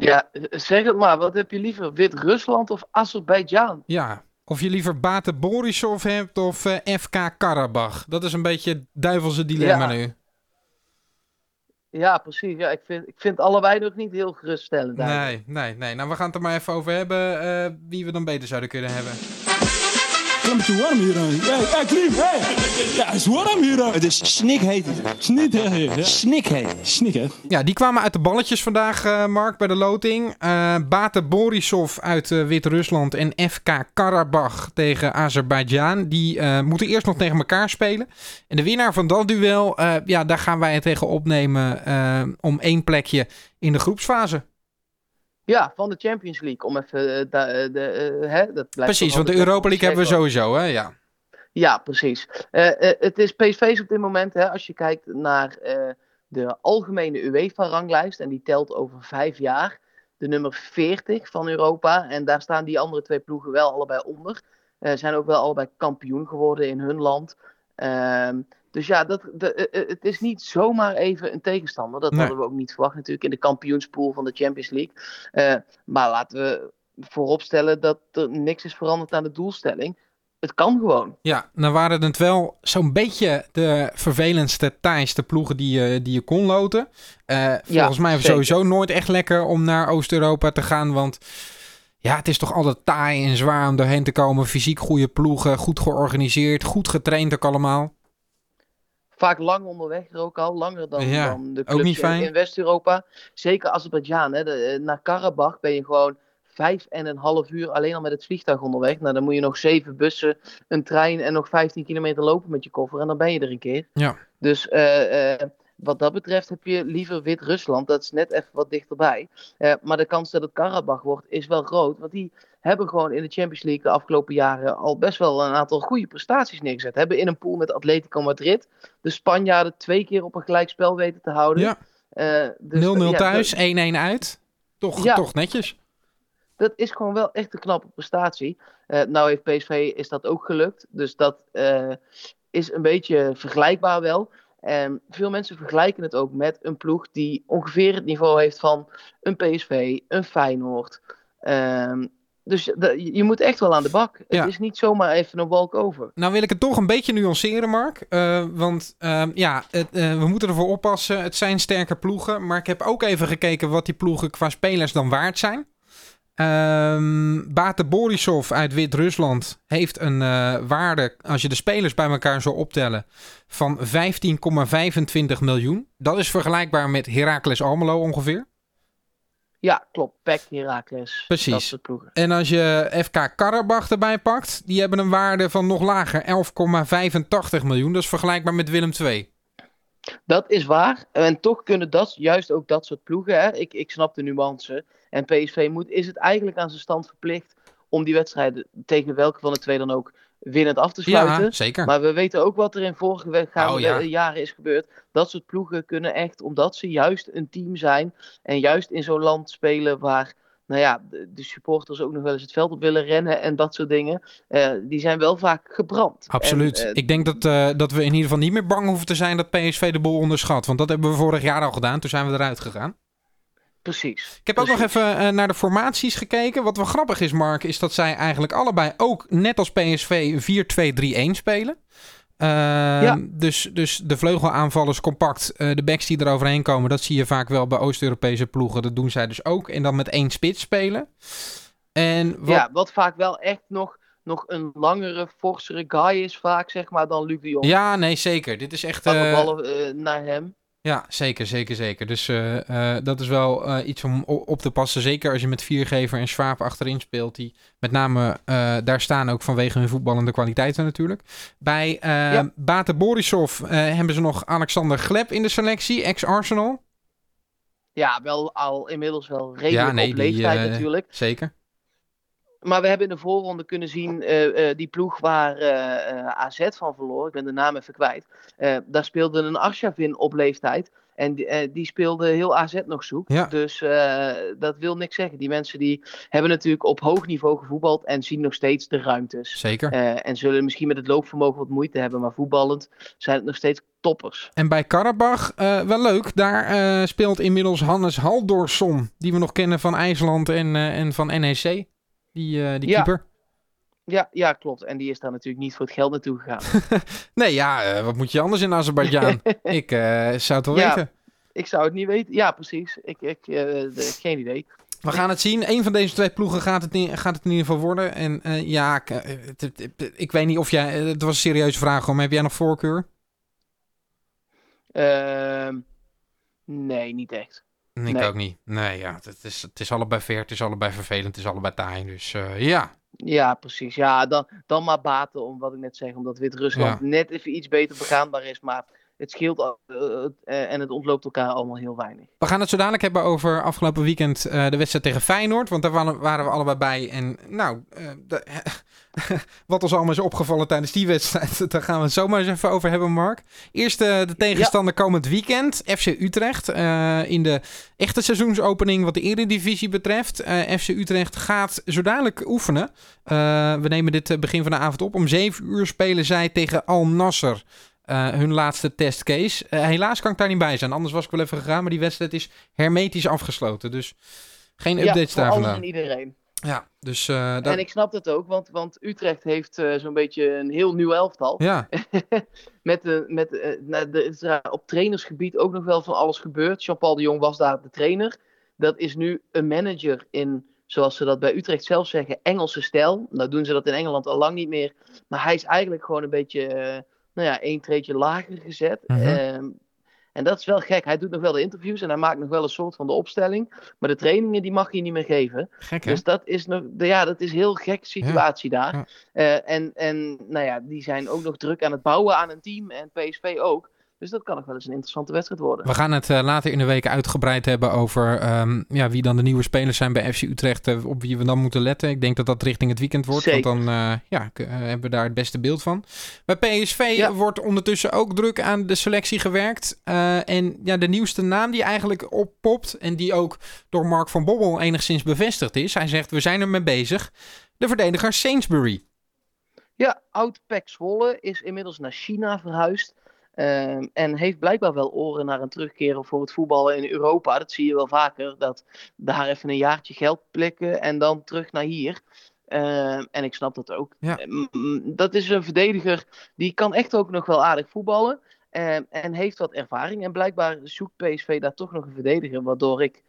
Ja, zeg het maar. Wat heb je liever? Wit-Rusland of Azerbeidzjan? Ja, of je liever Bate Borisov hebt of eh, FK Karabach. Dat is een beetje het duivelse dilemma Ja. nu. Ja, precies. Ja, ik, vind, ik vind allebei nog niet heel geruststellend. eigenlijk. Nee, nee, nee. Nou, we gaan het er maar even over hebben eh, wie we dan beter zouden kunnen hebben. Het is een beetje warm hier. hè. Ja, ja, Klim, hey. Ja, het is warm hier. hè. Het is snikheet. hè. Ja. Snikheet. Ja, die kwamen uit de balletjes vandaag, eh, Mark, bij de loting. Eh Bate Borisov uit eh, Wit-Rusland en FK Karabach tegen Azerbeidzjan. Die eh, moeten eerst nog tegen elkaar spelen. En de winnaar van dat duel, eh, ja, daar gaan wij het tegen opnemen eh, om één plekje in de groepsfase. Ja, van de Champions League. Om even. eh, eh, de, eh, hè, dat blijft Precies, want de Europa League hebben we sowieso, hè? Ja. Ja, precies. Het is PSV's op dit moment, hè, als je kijkt naar de algemene UEFA-ranglijst, en die telt over vijf jaar, de nummer 40 van Europa. En daar staan die andere twee ploegen wel allebei onder. Eh zijn ook wel allebei kampioen geworden in hun land. Ehm, dus ja, dat, de, eh, eh, het is niet zomaar even een tegenstander. Dat Nee. hadden we ook niet verwacht natuurlijk in de kampioenspool van de Champions League. Eh, maar laten we vooropstellen dat er niks is veranderd aan de doelstelling. Het kan gewoon. Ja, dan waren het wel zo'n beetje de vervelendste, taaiste ploegen die je, die je kon loten. Volgens mij zeker. sowieso nooit echt lekker om naar Oost-Europa te gaan, want ja, het is toch altijd taai en zwaar om doorheen te komen. Fysiek goede ploegen, goed georganiseerd, goed getraind ook allemaal. Vaak lang onderweg er ook al, langer dan, Ja, dan de clubs in- West-Europa. Zeker Azerbeidzjan, hè, de, eh, naar Karabach ben je gewoon vijf en een half uur alleen al met het vliegtuig onderweg. Nou, dan moet je nog zeven bussen, een trein en nog 15 kilometer lopen met je koffer en dan ben je er een keer. Ja. Dus eh, eh, wat dat betreft heb je liever Wit-Rusland, dat is net even wat dichterbij. Maar de kans dat het Karabach wordt is wel groot, want die hebben gewoon in de Champions League de afgelopen jaren al best wel een aantal goede prestaties neergezet. Hebben in een pool met Atletico Madrid de Spanjaarden twee keer op een gelijkspel weten te houden. Ja, Eh, dus 0-0 ja, thuis, dat- 1-1 uit. Toch, Ja. toch netjes. Dat is gewoon wel echt een knappe prestatie. Eh, nou heeft PSV is dat ook gelukt. Dus dat eh, is een beetje vergelijkbaar wel. En veel mensen vergelijken het ook met een ploeg die ongeveer het niveau heeft van een PSV, een Feyenoord. Ehm, dus de- je moet echt wel aan de bak. Ja. Het is niet zomaar even een walk over. Nou wil ik het toch een beetje nuanceren, Mark. Eh, want ehm, ja, het, eh, we moeten ervoor oppassen. Het zijn sterke ploegen. Maar ik heb ook even gekeken wat die ploegen qua spelers dan waard zijn. Bate Borisov uit Wit-Rusland heeft een eh, waarde, als je de spelers bij elkaar zou optellen, van 15,25 miljoen. Dat is vergelijkbaar met Heracles Almelo ongeveer. Ja, klopt. PEC, Heracles. Precies. Dat. En als je FK Karabach erbij pakt, die hebben een waarde van nog lager, 11,85 miljoen. Dat is vergelijkbaar met Willem II. Dat is waar. En toch kunnen dat, juist ook dat soort ploegen. Hè? Ik, ik snap de nuance. En PSV moet, is het eigenlijk aan zijn stand verplicht om die wedstrijden tegen welke van de twee dan ook winnend af te sluiten. Ja, zeker. Maar we weten ook wat er in vorige gaande Oh, ja. jaren is gebeurd. Dat soort ploegen kunnen echt, omdat ze juist een team zijn en juist in zo'n land spelen waar nou ja, de, supporters ook nog wel eens het veld op willen rennen en dat soort dingen, eh, die zijn wel vaak gebrand. Absoluut. En, eh, ik denk dat, eh, dat we in ieder geval niet meer bang hoeven te zijn dat PSV de boel onderschat. Want dat hebben we vorig jaar al gedaan. Toen zijn we eruit gegaan. Precies. Ik heb ook nog even eh, naar de formaties gekeken. Wat wel grappig is, Mark, is dat zij eigenlijk allebei ook net als PSV 4-2-3-1 spelen. Ehm, dus, dus de vleugelaanvallers compact, eh, de backs die er overheen komen, dat zie je vaak wel bij Oost-Europese ploegen. Dat doen zij dus ook. En dan met één spits spelen. En wat, Ja, wat vaak wel echt nog, nog een langere, forsere guy is vaak, zeg maar, dan Luc de Jong. ja, nee, zeker. Dit is echt... Lange eh, ballen naar hem. Ja, zeker, zeker, zeker. Dus eh, eh, dat is wel eh, iets om op te passen. Zeker als je met Viergever en Schwab achterin speelt. Die met name daar staan ook vanwege hun voetballende kwaliteiten natuurlijk. Bij Ja. Bate Borisov hebben ze nog Alexander Gleb in de selectie, ex-Arsenal. Ja, wel al inmiddels wel redelijk nee, op leeftijd natuurlijk. Zeker. Maar we hebben in de voorronde kunnen zien, eh, eh, die ploeg waar eh, AZ van verloor, ik ben de naam even kwijt. daar speelde een Arshavin op leeftijd. En die, die speelde heel AZ nog zoek. Ja. Dus dat wil niks zeggen. Die mensen die hebben natuurlijk op hoog niveau gevoetbald en zien nog steeds de ruimtes. Zeker. En zullen misschien met het loopvermogen wat moeite hebben, maar voetballend zijn het nog steeds toppers. En bij Karabach, wel leuk, daar speelt inmiddels Hannes Haldorsson, die we nog kennen van IJsland en, en van NEC. Die, eh, die Ja. keeper. Ja, ja, klopt. En die is daar natuurlijk niet voor het geld naartoe gegaan. Nee, ja, eh, wat moet je anders in Azerbeidzjan? ik eh, zou het wel Ja. weten. ik zou het niet weten. Ja, precies. Ik, ik, de- geen idee. We gaan het zien. Eén van deze twee ploegen gaat het, in, gaat het in ieder geval worden. En ja, ik, weet niet of jij... Het was een serieuze vraag, maar heb jij nog voorkeur? Ehm, nee, niet echt. Ik Nee. ook niet. Nee, ja, het is, het is allebei ver, het is allebei vervelend, het is allebei taai. Dus eh, ja, Ja, precies. Ja, dan, dan maar baten om wat ik net zeg, omdat Wit-Rusland net even iets beter begaanbaar is. Maar het scheelt eh, eh, en het ontloopt elkaar allemaal heel weinig. We gaan het zo dadelijk hebben over afgelopen weekend eh, de wedstrijd tegen Feyenoord. Want daar waren, waren we allebei bij. En nou, de- wat ons allemaal is opgevallen tijdens die wedstrijd, daar gaan we het zomaar eens even over hebben, Mark. Eerst de tegenstander komend weekend, FC Utrecht. in de echte seizoensopening wat de Eredivisie betreft. FC Utrecht gaat zo dadelijk oefenen. We nemen dit begin van de avond op. Om 7 uur spelen zij tegen Al Nasser. Eh, hun laatste testcase. Eh, helaas kan ik daar niet bij zijn. Anders was ik wel even gegaan. Maar die wedstrijd is hermetisch afgesloten. Dus geen ja, updates voor daar alles vandaan. en iedereen. Ja, dus eh, En ik snap dat ook, want, want Utrecht heeft zo'n beetje een heel nieuw elftal. ja, met de, met, eh, nou, is op trainersgebied ook nog wel van alles gebeurd. Jean-Paul de Jong was daar de trainer. Dat is nu een manager in, zoals ze dat bij Utrecht zelf zeggen, Engelse stijl. Nou doen ze dat in Engeland al lang niet meer. Maar hij is eigenlijk gewoon een beetje, nou ja, één treetje lager gezet. Mhm. Ehm, en dat is wel gek. Hij doet nog wel de interviews en hij maakt nog wel een soort van de opstelling. Maar de trainingen die mag hij niet meer geven. gek hè? Dus dat is nog, ja, dat is een heel gek situatie daar. ja. Eh, en, en nou ja, die zijn ook nog druk aan het bouwen aan een team en PSV ook. Dus dat kan nog wel eens een interessante wedstrijd worden. We gaan het eh, later in de week uitgebreid hebben over ehm, ja, wie dan de nieuwe spelers zijn bij FC Utrecht. eh, op wie we dan moeten letten. Ik denk dat dat richting het weekend wordt. Zeker. Want dan eh, ja, hebben we daar het beste beeld van. Bij PSV Ja. wordt ondertussen ook druk aan de selectie gewerkt. En ja, de nieuwste naam die eigenlijk oppopt. En die ook door Mark van Bobbel enigszins bevestigd is. Hij zegt, we zijn er mee bezig. De verdediger Sainsbury. Ja, oud Pek Zwolle is inmiddels naar China verhuisd. Ehm, en heeft blijkbaar wel oren naar een terugkeren voor het voetballen in Europa. Dat zie je wel vaker. Dat daar even een jaartje geld plikken en dan terug naar hier. Ehm, en ik snap dat ook. Ja. Ehm, dat is een verdediger die kan echt ook nog wel aardig voetballen. en heeft wat ervaring. En blijkbaar zoekt PSV daar toch nog een verdediger. Waardoor ik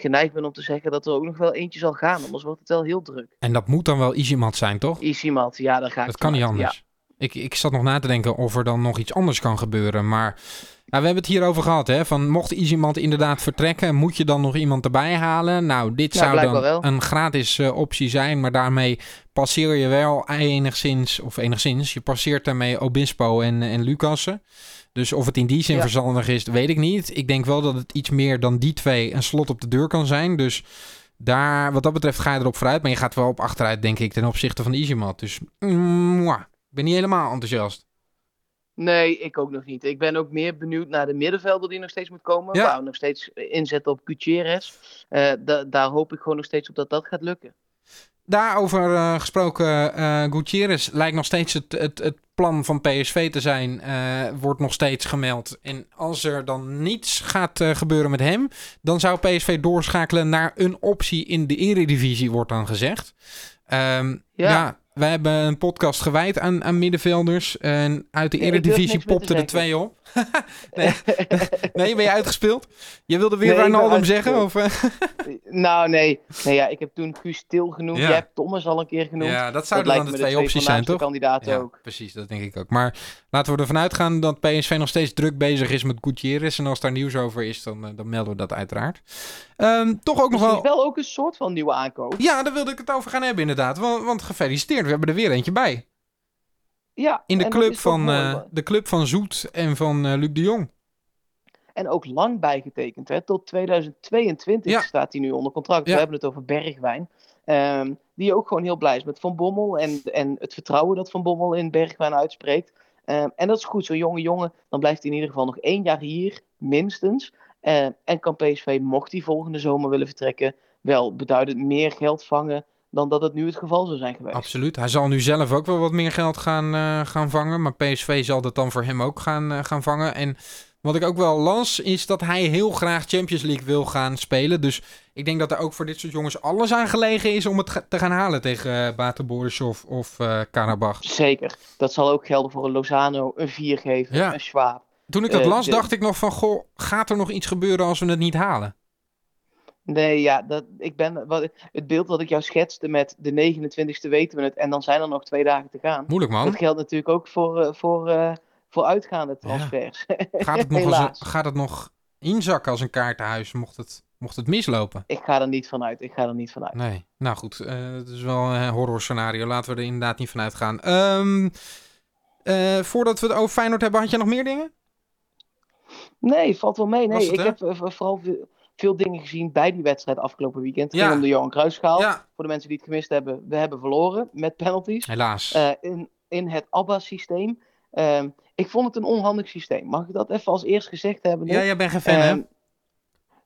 geneigd ben om te zeggen dat er ook nog wel eentje zal gaan. Anders wordt het wel heel druk. En dat moet dan wel Izimat zijn, toch? Isimat, ja, daar ga ik Dat kan niet anders. Ik, ik zat nog na te denken of er dan nog iets anders kan gebeuren. Maar nou, we hebben het hierover gehad. Hè, van mocht iemand inderdaad vertrekken, moet je dan nog iemand erbij halen? Nou, dit Ja, zou dan wel. een gratis eh, optie zijn. Maar daarmee passeer je wel enigszins, of enigszins, je passeert daarmee Obispo en, en Lucassen. Dus of het in die zin Ja. verstandig is, weet ik niet. Ik denk wel dat het iets meer dan die twee een slot op de deur kan zijn. Dus daar, wat dat betreft ga je erop vooruit. Maar je gaat wel op achteruit, denk ik, ten opzichte van Izimat. Dus mm, mwah, ben niet helemaal enthousiast. Nee, ik ook nog niet. Ik ben ook meer benieuwd naar de middenvelder die nog steeds moet komen. Ja. Waar we nog steeds inzetten op Gutierrez. Eh, da- daar hoop ik gewoon nog steeds op dat dat gaat lukken. Daarover eh, gesproken, eh Gutierrez lijkt nog steeds het, het, het plan van PSV te zijn. wordt nog steeds gemeld. En als er dan niets gaat gebeuren met hem, dan zou PSV doorschakelen naar een optie in de Eredivisie, wordt dan gezegd. Ehm, ja. Ja. Wij hebben een podcast gewijd aan, aan middenvelders. En uit de Eredivisie niks meer te popten er twee op. nee. nee, ben je uitgespeeld? Je wilde weer Nee, Wijnaldum zeggen? Of, eh? nou, nee. nee ja, ik heb toen Guus Til genoemd. Ja. Je hebt Thomas al een keer genoemd. ja, dat dat zouden dan de twee opties zijn, toch? kandidaten Ja, ook. precies, dat denk ik ook. Maar laten we ervan uitgaan dat PSV nog steeds druk bezig is met Gutierrez. En als daar nieuws over is, dan, eh, dan melden we dat uiteraard. Ehm, toch ook nog wel... wel ook een soort van nieuwe aankoop. Ja, daar wilde ik het over gaan hebben inderdaad. Want, want gefeliciteerd, we hebben er weer eentje bij. Ja, In de, club van, man. de club van Zoet en van eh, Luc de Jong. En ook lang bijgetekend. Hè? Tot 2022 Ja. staat hij nu onder contract. Ja. We hebben het over Bergwijn. Ehm, die ook gewoon heel blij is met Van Bommel. En, en het vertrouwen dat Van Bommel in Bergwijn uitspreekt. Ehm, en dat is goed. Zo'n jonge jongen, dan blijft hij in ieder geval nog één jaar hier. minstens. Eh, en kan PSV, mocht hij volgende zomer willen vertrekken, wel beduidend meer geld vangen dan dat het nu het geval zou zijn geweest. Absoluut. Hij zal nu zelf ook wel wat meer geld gaan, eh, gaan vangen. Maar PSV zal dat dan voor hem ook gaan, eh, gaan vangen. En wat ik ook wel las, is dat hij heel graag Champions League wil gaan spelen. Dus ik denk dat er ook voor dit soort jongens alles aan gelegen is om het te gaan halen tegen uh, Bate Borisov of eh Karabach. Zeker. Dat zal ook gelden voor een Lozano, een Viergever, Ja. een Schwab. Toen ik dat las, de- dacht ik nog van, goh, gaat er nog iets gebeuren als we het niet halen? Nee, ja, dat, ik ben, wat, het beeld dat ik jou schetste met de 29e weten we het en dan zijn er nog twee dagen te gaan. Moeilijk man. Dat geldt natuurlijk ook voor, eh, voor, eh, voor uitgaande transfers. Gaat het nog, Helaas. gaat het nog inzakken als een kaartenhuis, mocht het, mocht het mislopen? Ik ga er niet vanuit. Ik ga er niet vanuit. Nee, nou goed, eh, het is wel een horror scenario. Laten we er inderdaad niet van uitgaan. Ehm, eh, voordat we het over Feyenoord hebben, had je nog meer dingen? Nee, valt wel mee. Nee, het, ik hè? heb vooral veel, dingen gezien bij die wedstrijd afgelopen weekend. Het Ja. ging om de Johan Cruijffschaal. Ja, Voor de mensen die het gemist hebben, we hebben verloren met penalties. helaas. Eh, in, in het ABBA-systeem. Ehm, ik vond het een onhandig systeem. Mag ik dat even als eerst gezegd hebben? Ja, jij bent geen fan, hè? Ehm,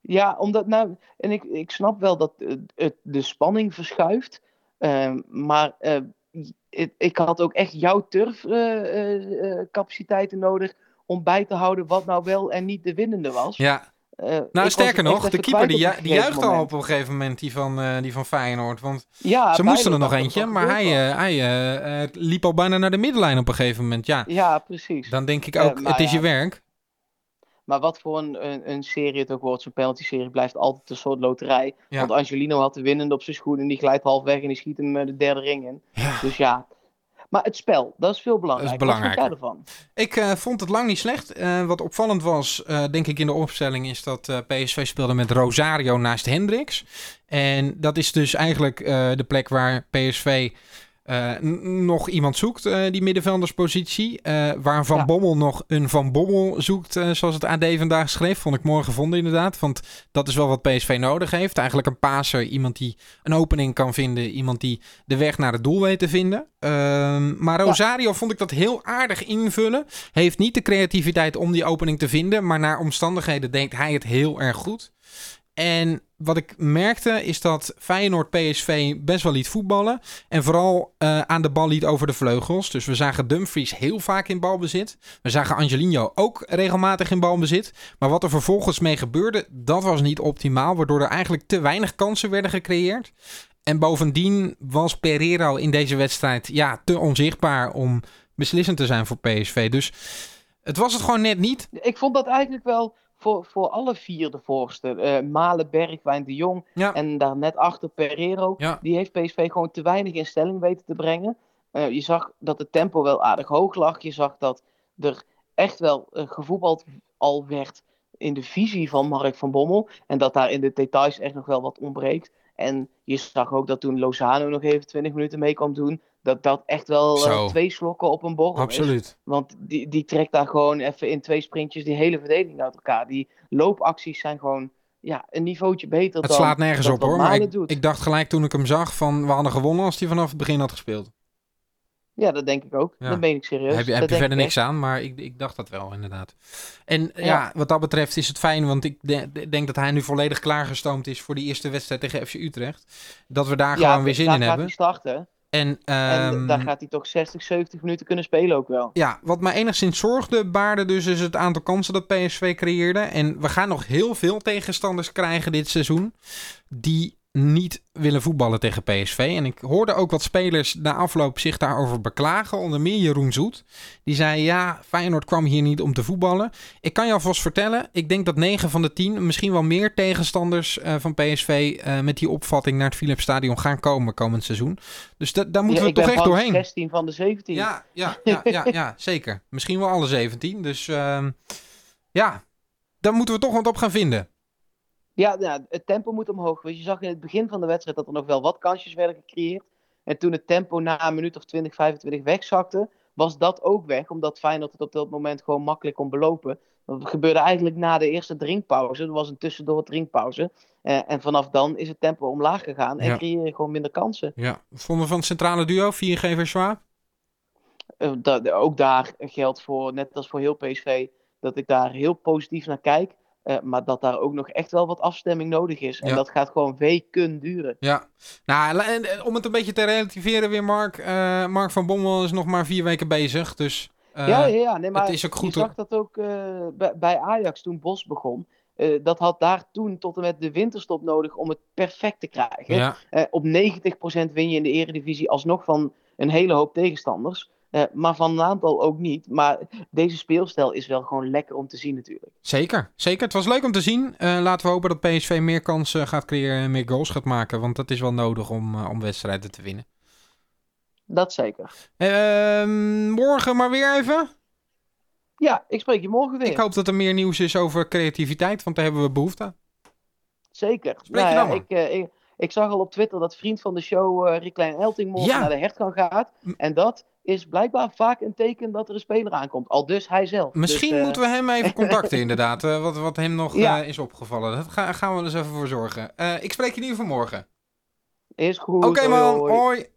ja, omdat nou, en ik, ik snap wel dat eh, het, de spanning verschuift. Ehm, maar eh, ik, ik had ook echt jouw turfcapaciteiten nodig om bij te houden wat nou wel en niet de winnende was. Ja, Eh, nou sterker nog, de keeper die, ju- die juichte al op een gegeven moment, die van, eh, die van Feyenoord. Want Ja, ze moesten er nog eentje, maar hij, eh, hij liep al bijna naar de middenlijn op een gegeven moment. Ja. Ja, precies. dan denk ik ook, het is ja. je werk. Maar wat voor een, een, een serie het ook wordt, zo'n penalty-serie blijft altijd een soort loterij. Ja. Want Angelino had de winnende op zijn schoen en die glijdt half weg en die schiet hem de derde ring in. Dus ja. Maar het spel, dat is veel belangrijker. Wat belangrijker. vond jij ervan? Ik eh, vond het lang niet slecht. Eh, wat opvallend was, eh, denk ik, in de opstelling is dat PSV speelde met Rosario naast Hendricks. En dat is dus eigenlijk de plek waar PSV eh, nog iemand zoekt, eh, die middenvelderspositie. Eh, waar Van Ja. Bommel nog een Van Bommel zoekt, zoals het AD vandaag schreef. Vond ik mooi gevonden inderdaad, want dat is wel wat PSV nodig heeft. Eigenlijk een paser, iemand die een opening kan vinden, iemand die de weg naar het doel weet te vinden. Ehm, maar Rosario vond ik dat heel aardig invullen. Heeft niet de creativiteit om die opening te vinden, maar naar omstandigheden deed hij het heel erg goed. En wat ik merkte is dat Feyenoord PSV best wel liet voetballen. En vooral eh, aan de bal liet over de vleugels. Dus we zagen Dumfries heel vaak in balbezit. We zagen Angelino ook regelmatig in balbezit. Maar wat er vervolgens mee gebeurde, dat was niet optimaal. Waardoor er eigenlijk te weinig kansen werden gecreëerd. En bovendien was Pereiro in deze wedstrijd ja, te onzichtbaar om beslissend te zijn voor PSV. Dus het was het gewoon net niet. Ik vond dat eigenlijk wel voor, voor alle vier de voorste. Eh, Malen, Bergwijn, De Jong Ja. en daar net achter Pereiro. Ja. Die heeft PSV gewoon te weinig in stelling weten te brengen. Eh, je zag dat het tempo wel aardig hoog lag. Je zag dat er echt wel eh, gevoetbald al werd in de visie van Mark van Bommel. En dat daar in de details echt nog wel wat ontbreekt. En je zag ook dat toen Lozano nog even 20 minuten mee kwam doen. Dat dat echt wel eh, twee slokken op een borrel is. Absoluut. Want die, die trekt daar gewoon even in twee sprintjes die hele verdediging uit elkaar. Die loopacties zijn gewoon ja, een niveautje beter Het dan slaat nergens dat op hoor. Maar ik, doet. ik dacht gelijk toen ik hem zag van we hadden gewonnen als hij vanaf het begin had gespeeld. Ja, dat denk ik ook. Ja. Dat meen ik serieus. heb je, heb verder ik niks aan, maar ik, ik dacht dat wel inderdaad. En ja. Ja. wat dat betreft is het fijn, want ik de- de- denk dat hij nu volledig klaargestoomd is voor die eerste wedstrijd tegen FC Utrecht. Dat we daar. Ja, gewoon weer zin in gaat hebben. hij starten. En, En ehm, daar gaat hij toch 60, 70 minuten kunnen spelen ook wel. Ja, wat mij enigszins zorgde baarde dus is het aantal kansen dat PSV creëerde. En we gaan nog heel veel tegenstanders krijgen dit seizoen die niet willen voetballen tegen PSV. En ik hoorde ook wat spelers na afloop zich daarover beklagen. Onder meer Jeroen Zoet. Die zei, ja, Feyenoord kwam hier niet om te voetballen. Ik kan je alvast vertellen, ik denk dat 9 van de 10, misschien wel meer tegenstanders eh, van PSV... eh, met die opvatting naar het Philips Stadion gaan komen komend seizoen. Dus da- daar moeten Ja, we toch echt doorheen. 16 van de 17. Ja, ja, ja, ja, ja, zeker. Misschien wel alle 17. Dus ehm, ja, daar moeten we toch wat op gaan vinden. Ja, ja, het tempo moet omhoog. Want je zag in het begin van de wedstrijd dat er nog wel wat kansjes werden gecreëerd. En toen het tempo na een minuut of 20, 25 wegzakte, was dat ook weg. Omdat Feyenoord het op dat moment gewoon makkelijk kon belopen. Dat gebeurde eigenlijk na de eerste drinkpauze. Er was een tussendoor drinkpauze. Eh, en vanaf dan is het tempo omlaag gegaan en Ja. creëer je gewoon minder kansen. Ja, wat vonden we van het centrale duo, 4G Schwab? Eh, dat, ook daar geldt voor, net als voor heel PSV, dat ik daar heel positief naar kijk. Eh, maar dat daar ook nog echt wel wat afstemming nodig is. En Ja. dat gaat gewoon weken duren. Ja, nou, en, om het een beetje te relativeren weer, Mark. eh, Mark van Bommel is nog maar vier weken bezig, dus... eh, ja, ja, ja. Nee, maar het is ook goed je zag dat ook bij, bij Ajax toen Bos begon. Dat had daar toen tot en met de winterstop nodig om het perfect te krijgen. ja, op 90% win je in de eredivisie alsnog van een hele hoop tegenstanders. Eh, maar van een aantal ook niet. Maar deze speelstijl is wel gewoon lekker om te zien natuurlijk. zeker. Zeker, het was leuk om te zien. Eh, laten we hopen dat PSV meer kansen gaat creëren en meer goals gaat maken. Want dat is wel nodig om, eh, om wedstrijden te winnen. Dat zeker. Ehm, morgen maar weer even. Ja, ik spreek je morgen weer. Ik hoop dat er meer nieuws is over creativiteit, want daar hebben we behoefte aan. Zeker. Spreek je Nou dan ja, ik, eh, ik, ik zag al op Twitter dat vriend van de show, eh Rick Klein Elting, morgen Ja. naar de hertgang gaat. En dat is blijkbaar vaak een teken dat er een speler aankomt. Al dus hij zelf. Misschien Dus, eh, moeten we hem even contacten, inderdaad. eh, wat, wat hem nog Ja. eh, is opgevallen. Dat ga, gaan we er eens even voor zorgen. Ik spreek je in ieder geval morgen. Is goed. Oké, man. hoi. Hoi.